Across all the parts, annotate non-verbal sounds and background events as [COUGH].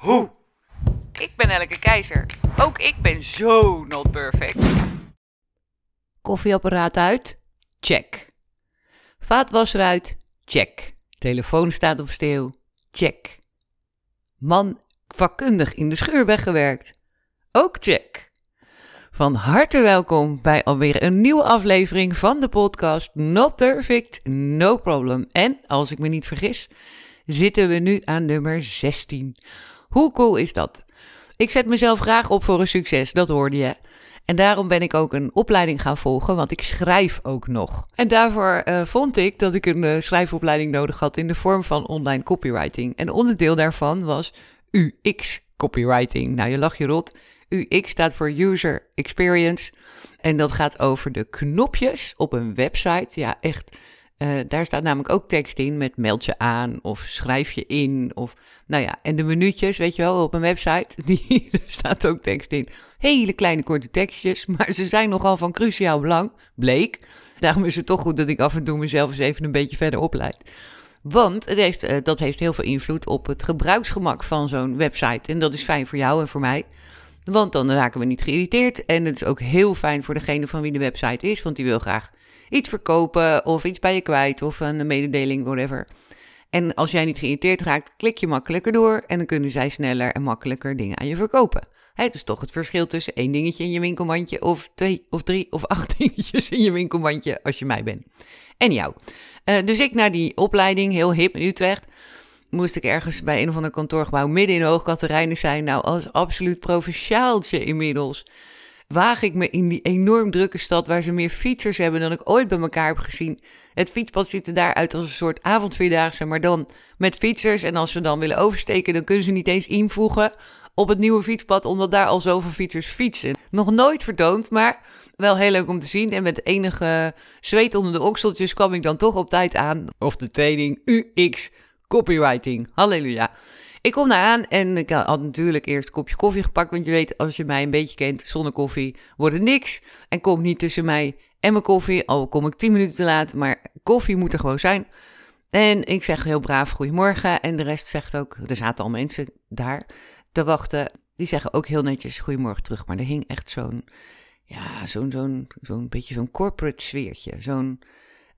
hoe. Ik ben Elke Keizer. Ook ik ben zo not perfect. Koffieapparaat uit? Check. Vaatwasser uit? Check. Telefoon staat op stil? Check. Man vakkundig in de scheur weggewerkt? Ook check. Van harte welkom bij alweer een nieuwe aflevering van de podcast Not Perfect, No Problem. En als ik me niet vergis, zitten we nu aan nummer 16. Hoe cool is dat? Ik zet mezelf graag op voor een succes, dat hoorde je. En daarom ben ik ook een opleiding gaan volgen, want ik schrijf ook nog. En daarvoor uh, vond ik dat ik een uh, schrijfopleiding nodig had in de vorm van online copywriting. En onderdeel daarvan was UX copywriting. Nou, je lach je rot. UX staat voor User Experience. En dat gaat over de knopjes op een website. Ja, echt. Uh, daar staat namelijk ook tekst in met meld je aan of schrijf je in. Of, nou ja, en de minuutjes, weet je wel, op een website, [LAUGHS] die, er staat ook tekst in. Hele kleine korte tekstjes, maar ze zijn nogal van cruciaal belang, bleek. Daarom is het toch goed dat ik af en toe mezelf eens even een beetje verder opleid. Want het heeft, uh, dat heeft heel veel invloed op het gebruiksgemak van zo'n website. En dat is fijn voor jou en voor mij. Want dan raken we niet geïrriteerd. En het is ook heel fijn voor degene van wie de website is. Want die wil graag iets verkopen of iets bij je kwijt of een mededeling, whatever. En als jij niet geïrriteerd raakt, klik je makkelijker door en dan kunnen zij sneller en makkelijker dingen aan je verkopen. Het is toch het verschil tussen één dingetje in je winkelmandje of twee of drie of [LAUGHS] acht dingetjes in je winkelmandje als je mij bent. En jou. Uh, dus ik naar die opleiding, heel hip in Utrecht moest ik ergens bij een of ander kantoorgebouw midden in Hoogkaterijnen zijn. Nou, als absoluut provinciaaltje inmiddels waag ik me in die enorm drukke stad waar ze meer fietsers hebben dan ik ooit bij elkaar heb gezien. Het fietspad ziet er daaruit als een soort avondvierdaagse, maar dan met fietsers. En als ze dan willen oversteken, dan kunnen ze niet eens invoegen op het nieuwe fietspad, omdat daar al zoveel fietsers fietsen. Nog nooit vertoond, maar wel heel leuk om te zien. En met enige zweet onder de okseltjes kwam ik dan toch op tijd aan. Of de training UX Copywriting. Halleluja. Ik kom daar aan en ik had natuurlijk eerst een kopje koffie gepakt. Want je weet, als je mij een beetje kent, zonder koffie wordt er niks. En komt niet tussen mij en mijn koffie. Al kom ik 10 minuten te laat, maar koffie moet er gewoon zijn. En ik zeg heel braaf goedemorgen. En de rest zegt ook, er zaten al mensen daar te wachten. Die zeggen ook heel netjes goedemorgen terug. Maar er hing echt zo'n, ja, zo'n, zo'n, zo'n beetje zo'n corporate sfeertje. Zo'n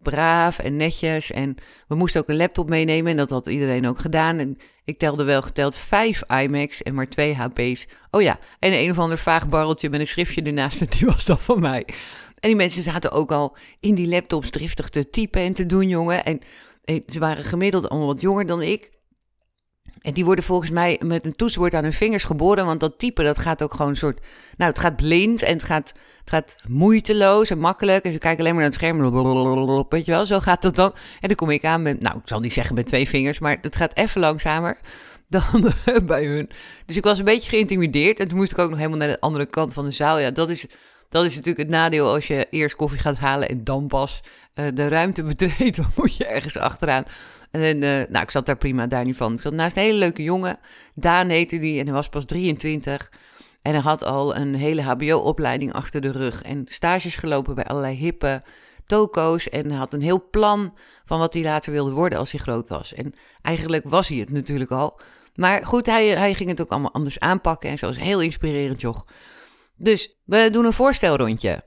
braaf en netjes. En we moesten ook een laptop meenemen en dat had iedereen ook gedaan. En ik telde wel geteld vijf iMacs en maar twee HP's. Oh ja, en een of ander vaag barreltje met een schriftje ernaast en [LAUGHS] die was dan van mij. En die mensen zaten ook al in die laptops driftig te typen en te doen, jongen. En ze waren gemiddeld allemaal wat jonger dan ik. En die worden volgens mij met een toetsenbord aan hun vingers geboren. Want dat typen, dat gaat ook gewoon een soort... Nou, het gaat blind en het gaat, het gaat moeiteloos en makkelijk. En ze kijken alleen maar naar het scherm. Weet je wel, zo gaat dat dan. En dan kom ik aan met... Nou, ik zal niet zeggen met twee vingers, maar het gaat even langzamer dan [LAUGHS] bij hun. Dus ik was een beetje geïntimideerd. En toen moest ik ook nog helemaal naar de andere kant van de zaal. Ja, dat is, dat is natuurlijk het nadeel als je eerst koffie gaat halen en dan pas uh, de ruimte betreedt. [LAUGHS] Dan moet je ergens achteraan. En uh, nou, ik zat daar prima, daar niet van. Ik zat naast een hele leuke jongen. Daan heette die en hij was pas 23. En hij had al een hele HBO-opleiding achter de rug. En stages gelopen bij allerlei hippe toko's. En hij had een heel plan van wat hij later wilde worden als hij groot was. En eigenlijk was hij het natuurlijk al. Maar goed, hij, hij ging het ook allemaal anders aanpakken. En zo is heel inspirerend, joh. Dus we doen een voorstelrondje.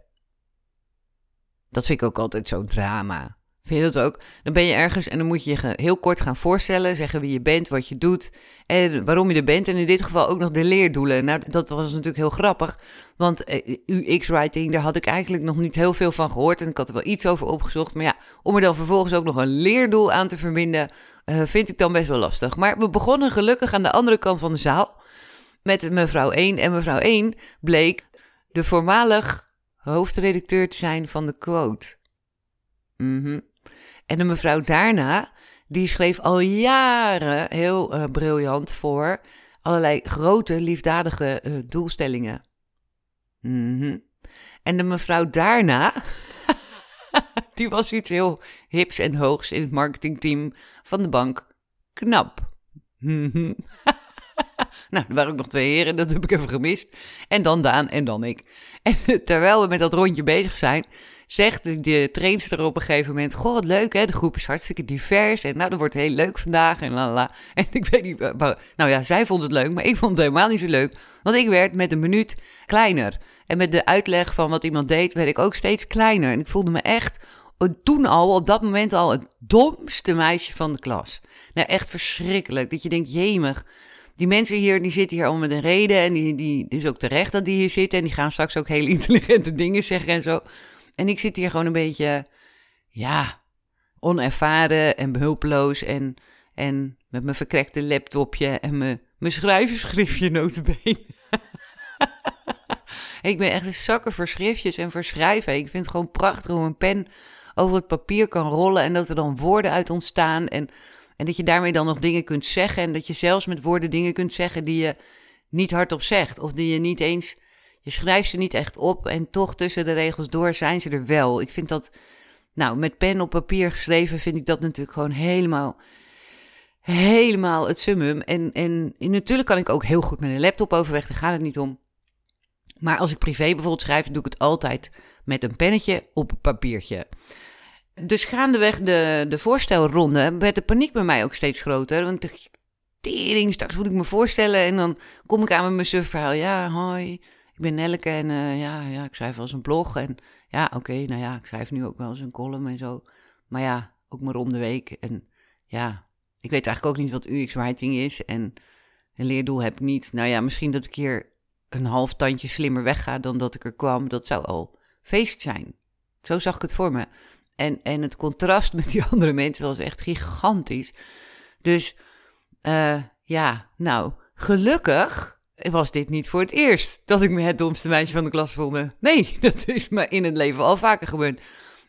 Dat vind ik ook altijd zo'n drama. Vind je dat ook? Dan ben je ergens en dan moet je je heel kort gaan voorstellen, zeggen wie je bent, wat je doet en waarom je er bent. En in dit geval ook nog de leerdoelen. Nou, dat was natuurlijk heel grappig, want eh, UX-writing, daar had ik eigenlijk nog niet heel veel van gehoord. En ik had er wel iets over opgezocht. Maar ja, om er dan vervolgens ook nog een leerdoel aan te verbinden, uh, vind ik dan best wel lastig. Maar we begonnen gelukkig aan de andere kant van de zaal met mevrouw 1. En mevrouw 1 bleek de voormalig hoofdredacteur te zijn van de quote. Mhm. En de mevrouw daarna, die schreef al jaren heel uh, briljant voor allerlei grote, liefdadige uh, doelstellingen. -hmm. En de mevrouw daarna, [LAUGHS] die was iets heel hips en hoogs in het marketingteam van de bank. Knap. -hmm. [LAUGHS] nou, er waren ook nog twee heren, dat heb ik even gemist. En dan Daan en dan ik. En [LAUGHS] terwijl we met dat rondje bezig zijn, zegt de, de trainster op een gegeven moment: Goh, wat leuk hè, de groep is hartstikke divers. En nou, dat wordt heel leuk vandaag. En la la. [LAUGHS] En ik weet niet, nou ja, zij vond het leuk, maar ik vond het helemaal niet zo leuk. Want ik werd met een minuut kleiner. En met de uitleg van wat iemand deed, werd ik ook steeds kleiner. En ik voelde me echt toen al, op dat moment al, het domste meisje van de klas. Nou, echt verschrikkelijk. Dat je denkt, jemig die mensen hier, die zitten hier allemaal met een reden. En die, die, is ook terecht dat die hier zitten. En die gaan straks ook hele [LAUGHS] intelligente dingen zeggen en zo. En ik zit hier gewoon een beetje, ja, onervaren en behulpeloos. En, en met mijn verkrekte laptopje en mijn, mijn schrijverschriftje notabene. [LAUGHS] ik ben echt een zakker voor schriftjes en voor schrijven. Ik vind het gewoon prachtig hoe een pen over het papier kan rollen en dat er dan woorden uit ontstaan. En en dat je daarmee dan nog dingen kunt zeggen. En dat je zelfs met woorden dingen kunt zeggen die je niet hardop zegt. Of die je niet eens. Je schrijft ze niet echt op. En toch tussen de regels door zijn ze er wel. Ik vind dat. Nou, met pen op papier geschreven vind ik dat natuurlijk gewoon helemaal. Helemaal het summum. En, en, en natuurlijk kan ik ook heel goed met een laptop overweg. Daar gaat het niet om. Maar als ik privé bijvoorbeeld schrijf, doe ik het altijd met een pennetje op een papiertje. Dus gaandeweg de, de voorstelronde werd de paniek bij mij ook steeds groter. Want ik dacht, tering, straks moet ik me voorstellen. En dan kom ik aan met mijn surfverhaal. Ja, hoi, ik ben Nelleke en uh, ja, ja, ik schrijf wel eens een blog. En ja, oké, nou ja, ik schrijf nu ook wel eens een column en zo. Maar ja, ook maar om de week. En ja, ik weet eigenlijk ook niet wat UX-writing is. En een leerdoel heb ik niet. Nou ja, misschien dat ik hier een half tandje slimmer wegga dan dat ik er kwam. Dat zou al feest zijn. Zo zag ik het voor me. En, en het contrast met die [LAUGHS] andere mensen was echt gigantisch. Dus uh, ja, nou, gelukkig was dit niet voor het eerst dat ik me het domste meisje van de klas voelde. Nee, [LAUGHS] dat is me in het leven al vaker gebeurd.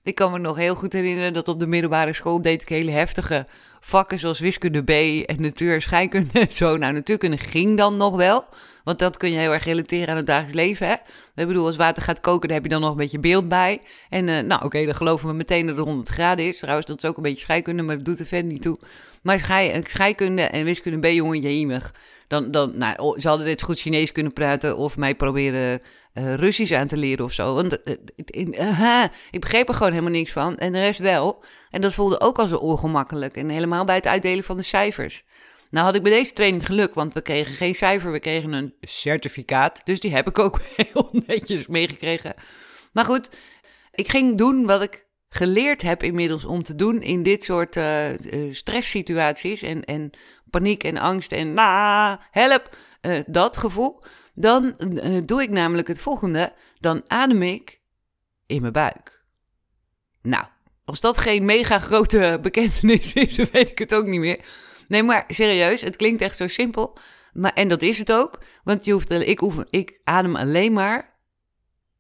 Ik kan me nog heel goed herinneren dat op de middelbare school deed ik hele heftige vakken zoals wiskunde B en natuur scheikunde en zo. Nou, natuurkunde ging dan nog wel, want dat kun je heel erg relateren aan het dagelijks leven, hè. Ik bedoel, als water gaat koken, daar heb je dan nog een beetje beeld bij. En uh, nou, oké, dan geloven we meteen dat het 100 graden is. Trouwens, dat is ook een beetje scheikunde, maar dat doet er verder niet toe. Maar schei, scheikunde en wiskunde B, jongen, jemig. Dan, dan, nou, ze hadden dit goed Chinees kunnen praten of mij proberen uh, Russisch aan te leren of zo. Want ik begreep er gewoon helemaal niks van. En de rest wel. En dat voelde ook al zo ongemakkelijk. En helemaal bij het uitdelen van de cijfers. Nou had ik bij deze training geluk, want we kregen geen cijfer, we kregen een certificaat. Dus die heb ik ook [LAUGHS] heel netjes meegekregen. Maar goed, ik ging doen wat ik geleerd heb inmiddels om te doen in dit soort uh, stresssituaties en, en paniek en angst en ah, help, uh, dat gevoel. Dan doe ik namelijk het volgende, dan adem ik in mijn buik. Nou, als dat geen mega grote [LAUGHS] bekentenis is, weet ik het ook niet meer. Nee, maar serieus, het klinkt echt zo simpel. Maar, en dat is het ook, want je hoeft, ik, oefen, ik adem alleen maar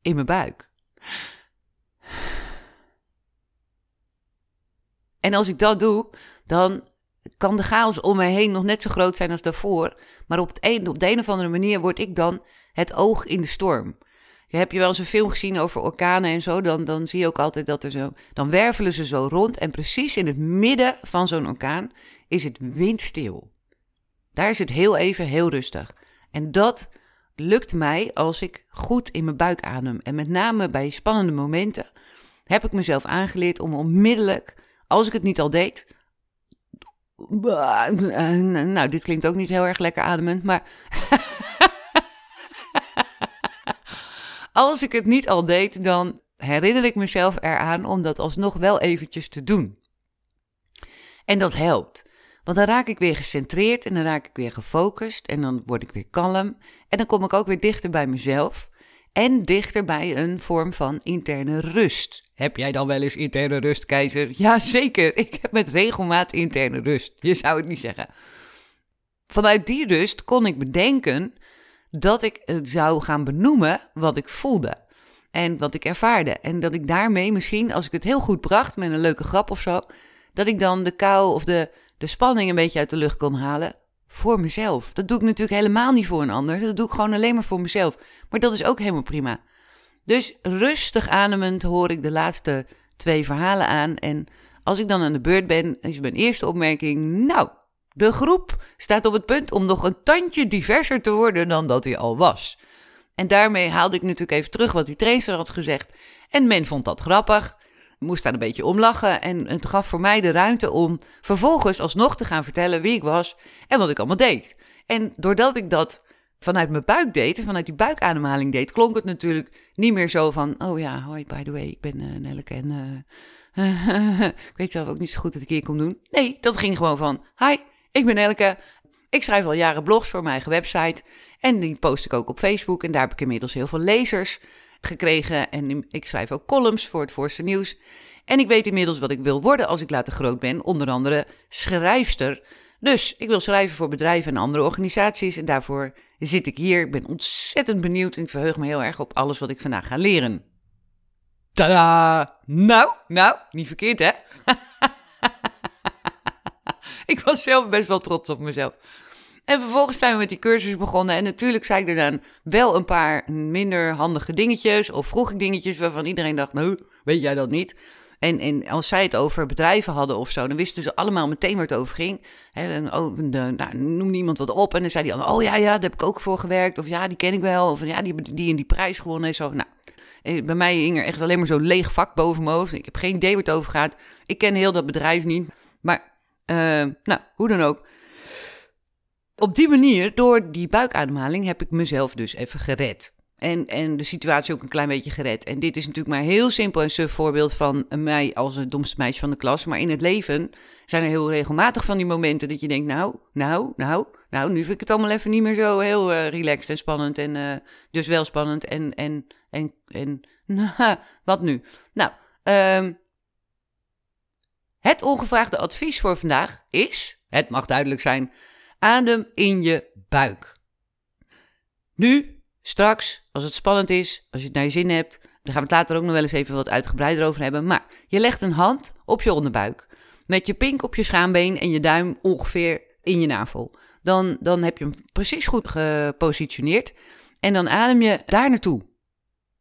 in mijn buik. En als ik dat doe, dan kan de chaos om mij heen nog net zo groot zijn als daarvoor. Maar op, het een, op de een of andere manier word ik dan het oog in de storm. Heb je wel eens een film gezien over orkanen en zo, dan, dan zie je ook altijd dat er zo... Dan wervelen ze zo rond en precies in het midden van zo'n orkaan is het windstil. Daar is het heel even heel rustig. En dat lukt mij als ik goed in mijn buik adem. En met name bij spannende momenten heb ik mezelf aangeleerd om onmiddellijk, als ik het niet al deed. [LAUGHS] Nou, dit klinkt ook niet heel erg lekker ademend, maar. [LAUGHS] als ik het niet al deed, dan herinner ik mezelf eraan om dat alsnog wel eventjes te doen. En dat helpt. Want dan raak ik weer gecentreerd en dan raak ik weer gefocust en dan word ik weer kalm. En dan kom ik ook weer dichter bij mezelf en dichter bij een vorm van interne rust. Heb jij dan wel eens interne rust, keizer? Ja, zeker. Ik heb met regelmaat interne rust. Je zou het niet zeggen. Vanuit die rust kon ik bedenken dat ik het zou gaan benoemen wat ik voelde. En wat ik ervaarde. En dat ik daarmee misschien, als ik het heel goed bracht met een leuke grap of zo, dat ik dan de kou of de, de spanning een beetje uit de lucht kon halen voor mezelf. Dat doe ik natuurlijk helemaal niet voor een ander. Dat doe ik gewoon alleen maar voor mezelf. Maar dat is ook helemaal prima. Dus rustig ademend hoor ik de laatste twee verhalen aan. En als ik dan aan de beurt ben, is mijn eerste opmerking: Nou, de groep staat op het punt om nog een tandje diverser te worden dan dat hij al was. En daarmee haalde ik natuurlijk even terug wat die trainer had gezegd. En men vond dat grappig, moest daar een beetje om lachen. En het gaf voor mij de ruimte om vervolgens alsnog te gaan vertellen wie ik was en wat ik allemaal deed. En doordat ik dat vanuit mijn buik deed, vanuit die buikademhaling deed, klonk het natuurlijk niet meer zo van: Oh ja, hoi, by the way, ik ben uh, Nelleke en uh, [LAUGHS] ik weet zelf ook niet zo goed dat ik hier kom doen. Nee, dat ging gewoon van: Hi, ik ben Nelleke. Ik schrijf al jaren blogs voor mijn eigen website. En die post ik ook op Facebook. En daar heb ik inmiddels heel veel lezers gekregen. En ik schrijf ook columns voor het Voorste Nieuws. En ik weet inmiddels wat ik wil worden als ik later groot ben. Onder andere schrijfster. Dus ik wil schrijven voor bedrijven en andere organisaties. En daarvoor zit ik hier. Ik ben ontzettend benieuwd en ik verheug me heel erg op alles wat ik vandaag ga leren. Tada! Nou, nou, niet verkeerd hè? [LAUGHS] [LAUGHS] ik was zelf best wel trots op mezelf. En vervolgens zijn we met die cursus begonnen. En natuurlijk zei ik er dan wel een paar minder handige dingetjes. Of vroeg ik dingetjes waarvan iedereen dacht: Nou, weet jij dat niet? En, en als zij het over bedrijven hadden of zo, dan wisten ze allemaal meteen waar het over ging. en, oh, de, nou, noemde iemand wat op en dan zei hij dan: Oh ja, ja, daar heb ik ook voor gewerkt. Of ja, die ken ik wel. Of ja, die hebben die in die prijs gewonnen en zo. Nou, bij mij hing er echt alleen maar zo'n leeg vak boven mijn hoofd. Ik heb geen idee waar het over gaat. Ik ken heel dat bedrijf niet. Maar, uh, nou, hoe dan ook. Op die manier, door die buikademhaling, heb ik mezelf dus even gered. En, en de situatie ook een klein beetje gered. En dit is natuurlijk maar heel simpel en suf voorbeeld van mij als het domste meisje van de klas. Maar in het leven zijn er heel regelmatig van die momenten dat je denkt, nou, nou, nou, nou, nu vind ik het allemaal even niet meer zo heel uh, relaxed en spannend. En uh, dus wel spannend en, en, en, en, [LAUGHS] nou, wat nu? Nou, um, het ongevraagde advies voor vandaag is, het mag duidelijk zijn, Adem in je buik. Nu, straks, als het spannend is, als je het naar je zin hebt, dan gaan we het later ook nog wel eens even wat uitgebreider over hebben. Maar je legt een hand op je onderbuik. Met je pink op je schaambeen en je duim ongeveer in je navel. Dan, dan heb je hem precies goed gepositioneerd. En dan adem je daar naartoe. En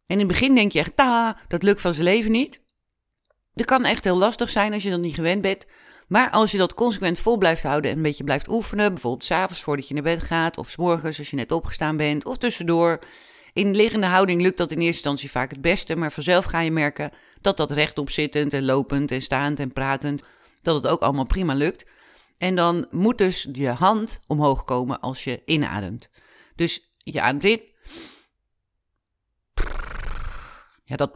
in het begin denk je echt, ta, dat lukt van zijn leven niet. Dat kan echt heel lastig zijn als je dat niet gewend bent. Maar als je dat consequent vol blijft houden en een beetje blijft oefenen, bijvoorbeeld s'avonds voordat je naar bed gaat, of s morgens als je net opgestaan bent, of tussendoor. In liggende houding lukt dat in eerste instantie vaak het beste, maar vanzelf ga je merken dat dat rechtop zittend en lopend en staand en pratend, dat het ook allemaal prima lukt. En dan moet dus je hand omhoog komen als je inademt. Dus je ademt in. Ja, dat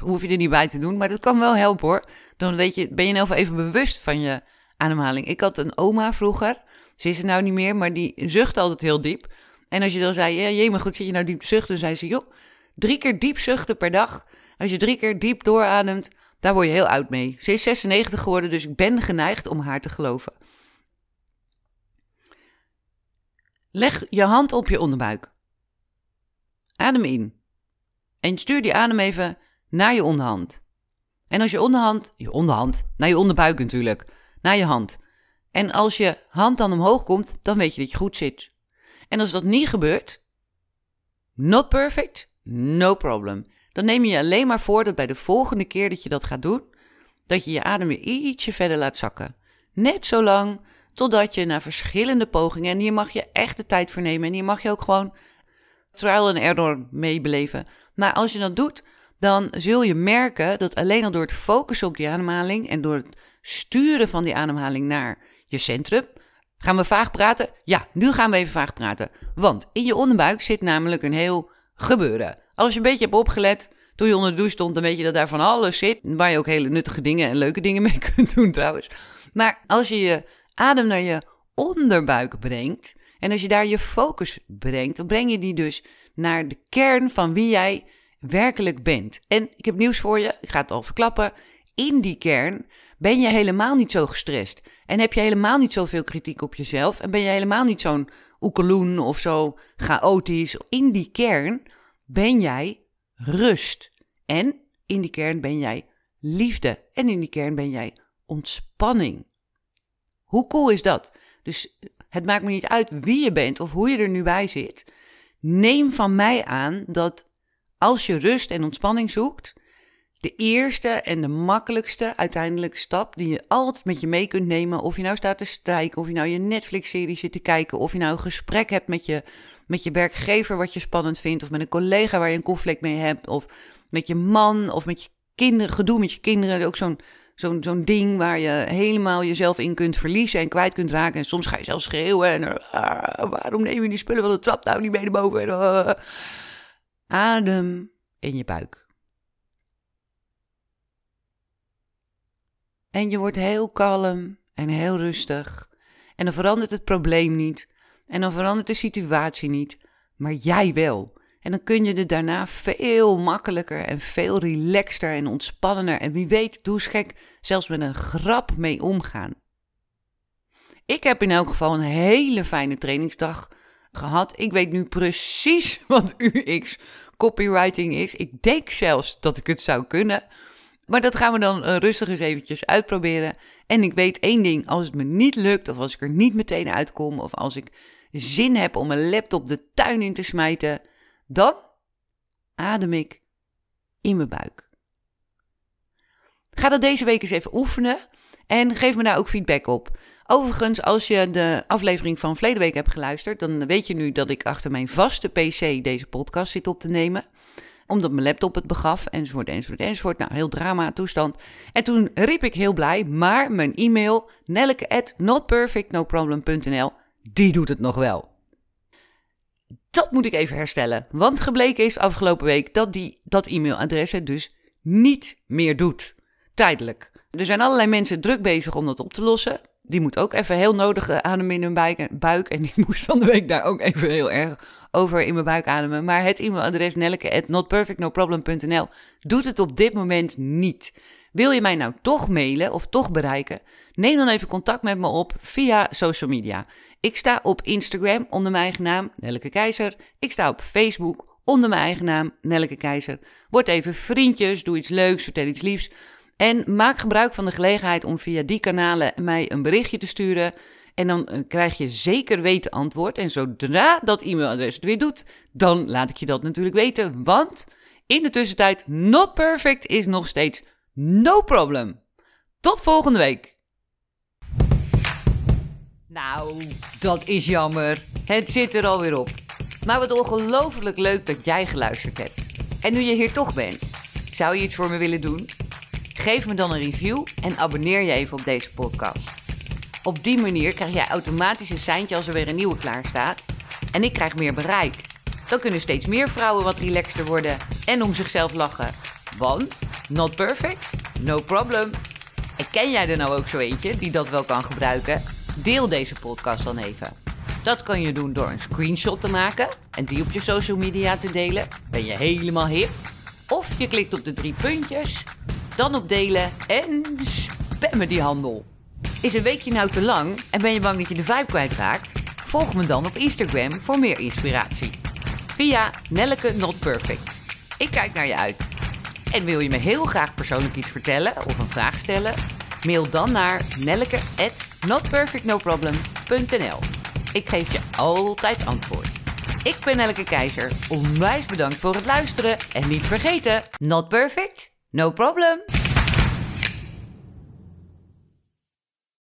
hoef je er niet bij te doen, maar dat kan wel helpen hoor. Dan weet je, ben je nou even bewust van je ademhaling. Ik had een oma vroeger, ze is er nou niet meer, maar die zucht altijd heel diep. En als je dan zei, ja, jee, maar goed, zit je nou diep te zuchten? Dan zei ze, joh, drie keer diep zuchten per dag. Als je drie keer diep doorademt, daar word je heel oud mee. Ze is 96 geworden, dus ik ben geneigd om haar te geloven. Leg je hand op je onderbuik. Adem in. En stuur die adem even naar je onderhand. En als je onderhand, je onderhand, naar je onderbuik natuurlijk, naar je hand. En als je hand dan omhoog komt, dan weet je dat je goed zit. En als dat niet gebeurt, not perfect, no problem. Dan neem je alleen maar voor dat bij de volgende keer dat je dat gaat doen, dat je je adem weer ietsje verder laat zakken. Net zo lang totdat je na verschillende pogingen, en hier mag je echt de tijd voor nemen, en hier mag je ook gewoon trial and error meebeleven. Maar als je dat doet, dan zul je merken dat alleen al door het focussen op die ademhaling en door het sturen van die ademhaling naar je centrum. Gaan we vaag praten? Ja, nu gaan we even vaag praten. Want in je onderbuik zit namelijk een heel gebeuren. Als je een beetje hebt opgelet toen je onder de douche stond, dan weet je dat daar van alles zit. Waar je ook hele nuttige dingen en leuke dingen mee [LAUGHS] kunt doen trouwens. Maar als je je adem naar je onderbuik brengt en als je daar je focus brengt, dan breng je die dus naar de kern van wie jij werkelijk bent. En ik heb nieuws voor je, ik ga het al verklappen. In die kern ben je helemaal niet zo gestrest. En heb je helemaal niet zoveel kritiek op jezelf. En ben je helemaal niet zo'n oekeloen of zo chaotisch. In die kern ben jij rust. En in die kern ben jij liefde. En in die kern ben jij ontspanning. Hoe cool is dat? Dus Het maakt me niet uit wie je bent of hoe je er nu bij zit. Neem van mij aan dat als je rust en ontspanning zoekt, de eerste en de makkelijkste uiteindelijke stap die je altijd met je mee kunt nemen. Of je nou staat te strijken, of je nou je Netflix-serie zit te kijken, of je nou een gesprek hebt met je, met je werkgever wat je spannend vindt, of met een collega waar je een conflict mee hebt, of met je man, of met je kinderen, gedoe met je kinderen. Ook zo'n zo'n zo'n ding waar je helemaal jezelf in kunt verliezen en kwijt kunt raken. En soms ga je zelfs schreeuwen en ah, waarom neem je die spullen van de trap nou niet mee naar boven? En, uh, adem in je buik. En je wordt heel kalm en heel rustig. En dan verandert het probleem niet. En dan verandert de situatie niet. Maar jij wel. En dan kun je er daarna veel makkelijker en veel relaxter en ontspannender en wie weet, doe gek, zelfs met een grap mee omgaan. Ik heb in elk geval een hele fijne trainingsdag gehad. Ik weet nu precies [LAUGHS] wat UX copywriting is. Ik denk zelfs dat ik het zou kunnen. Maar dat gaan we dan uh, rustig eens eventjes uitproberen. En ik weet één ding, als het me niet lukt, of als ik er niet meteen uitkom, of als ik zin heb om mijn laptop de tuin in te smijten, dan adem ik in mijn buik. Ga dat deze week eens even oefenen en geef me daar ook feedback op. Overigens, als je de aflevering van verleden week hebt geluisterd, dan weet je nu dat ik achter mijn vaste PC deze podcast zit op te nemen omdat mijn laptop het begaf, enzovoort, enzovoort, enzovoort. Nou, heel drama toestand. En toen riep ik heel blij, maar mijn e-mail, nelleke at notperfectnoproblem.nl, die doet het nog wel. Dat moet ik even herstellen, want gebleken is afgelopen week dat die, dat e-mailadres het dus niet meer doet. Tijdelijk. Er zijn allerlei mensen druk bezig om dat op te lossen. Die moet ook even heel nodig ademen in hun buik. En die [LAUGHS] moest van de week daar ook even heel erg over in mijn buik ademen. Maar het e-mailadres nelleke.notperfectnoproblem.nl doet het op dit moment niet. Wil je mij nou toch mailen of toch bereiken? Neem dan even contact met me op via social media. Ik sta op Instagram onder mijn eigen naam, Nelleke Keizer. Ik sta op Facebook onder mijn eigen naam, Nelleke Keizer. Word even vriendjes, doe iets leuks, vertel iets liefs. En maak gebruik van de gelegenheid om via die kanalen mij een berichtje te sturen. En dan eh, krijg je zeker weten antwoord. En zodra dat e-mailadres het weer doet, dan laat ik je dat natuurlijk weten. Want in de tussentijd, not perfect is nog steeds no problem. Tot volgende week. Nou, dat is jammer. Het zit er alweer op. Maar wat ongelooflijk leuk dat jij geluisterd hebt. En nu je hier toch bent, zou je iets voor me willen doen? Geef me dan een review en abonneer je even op deze podcast. Op die manier krijg jij automatisch een seintje als er weer een nieuwe klaar staat. En ik krijg meer bereik. Dan kunnen steeds meer vrouwen wat relaxter worden en om zichzelf lachen. Want, not perfect, no problem. En ken jij er nou ook zo eentje die dat wel kan gebruiken? Deel deze podcast dan even. Dat kan je doen door een screenshot te maken en die op je social media te delen. Ben je helemaal hip? Of je klikt op de drie puntjes dan op delen en spammen die handel. Is een weekje nou te lang en ben je bang dat je de vibe kwijtraakt? Volg me dan op Instagram voor meer inspiratie. Via Nelleke Not Perfect. Ik kijk naar je uit. En wil je me heel graag persoonlijk iets vertellen of een vraag stellen? Mail dan naar nelleke@notperfectnoproblem.nl. Ik geef je altijd antwoord. Ik ben Nelleke Keizer. Onwijs bedankt voor het luisteren en niet vergeten, not perfect No problem.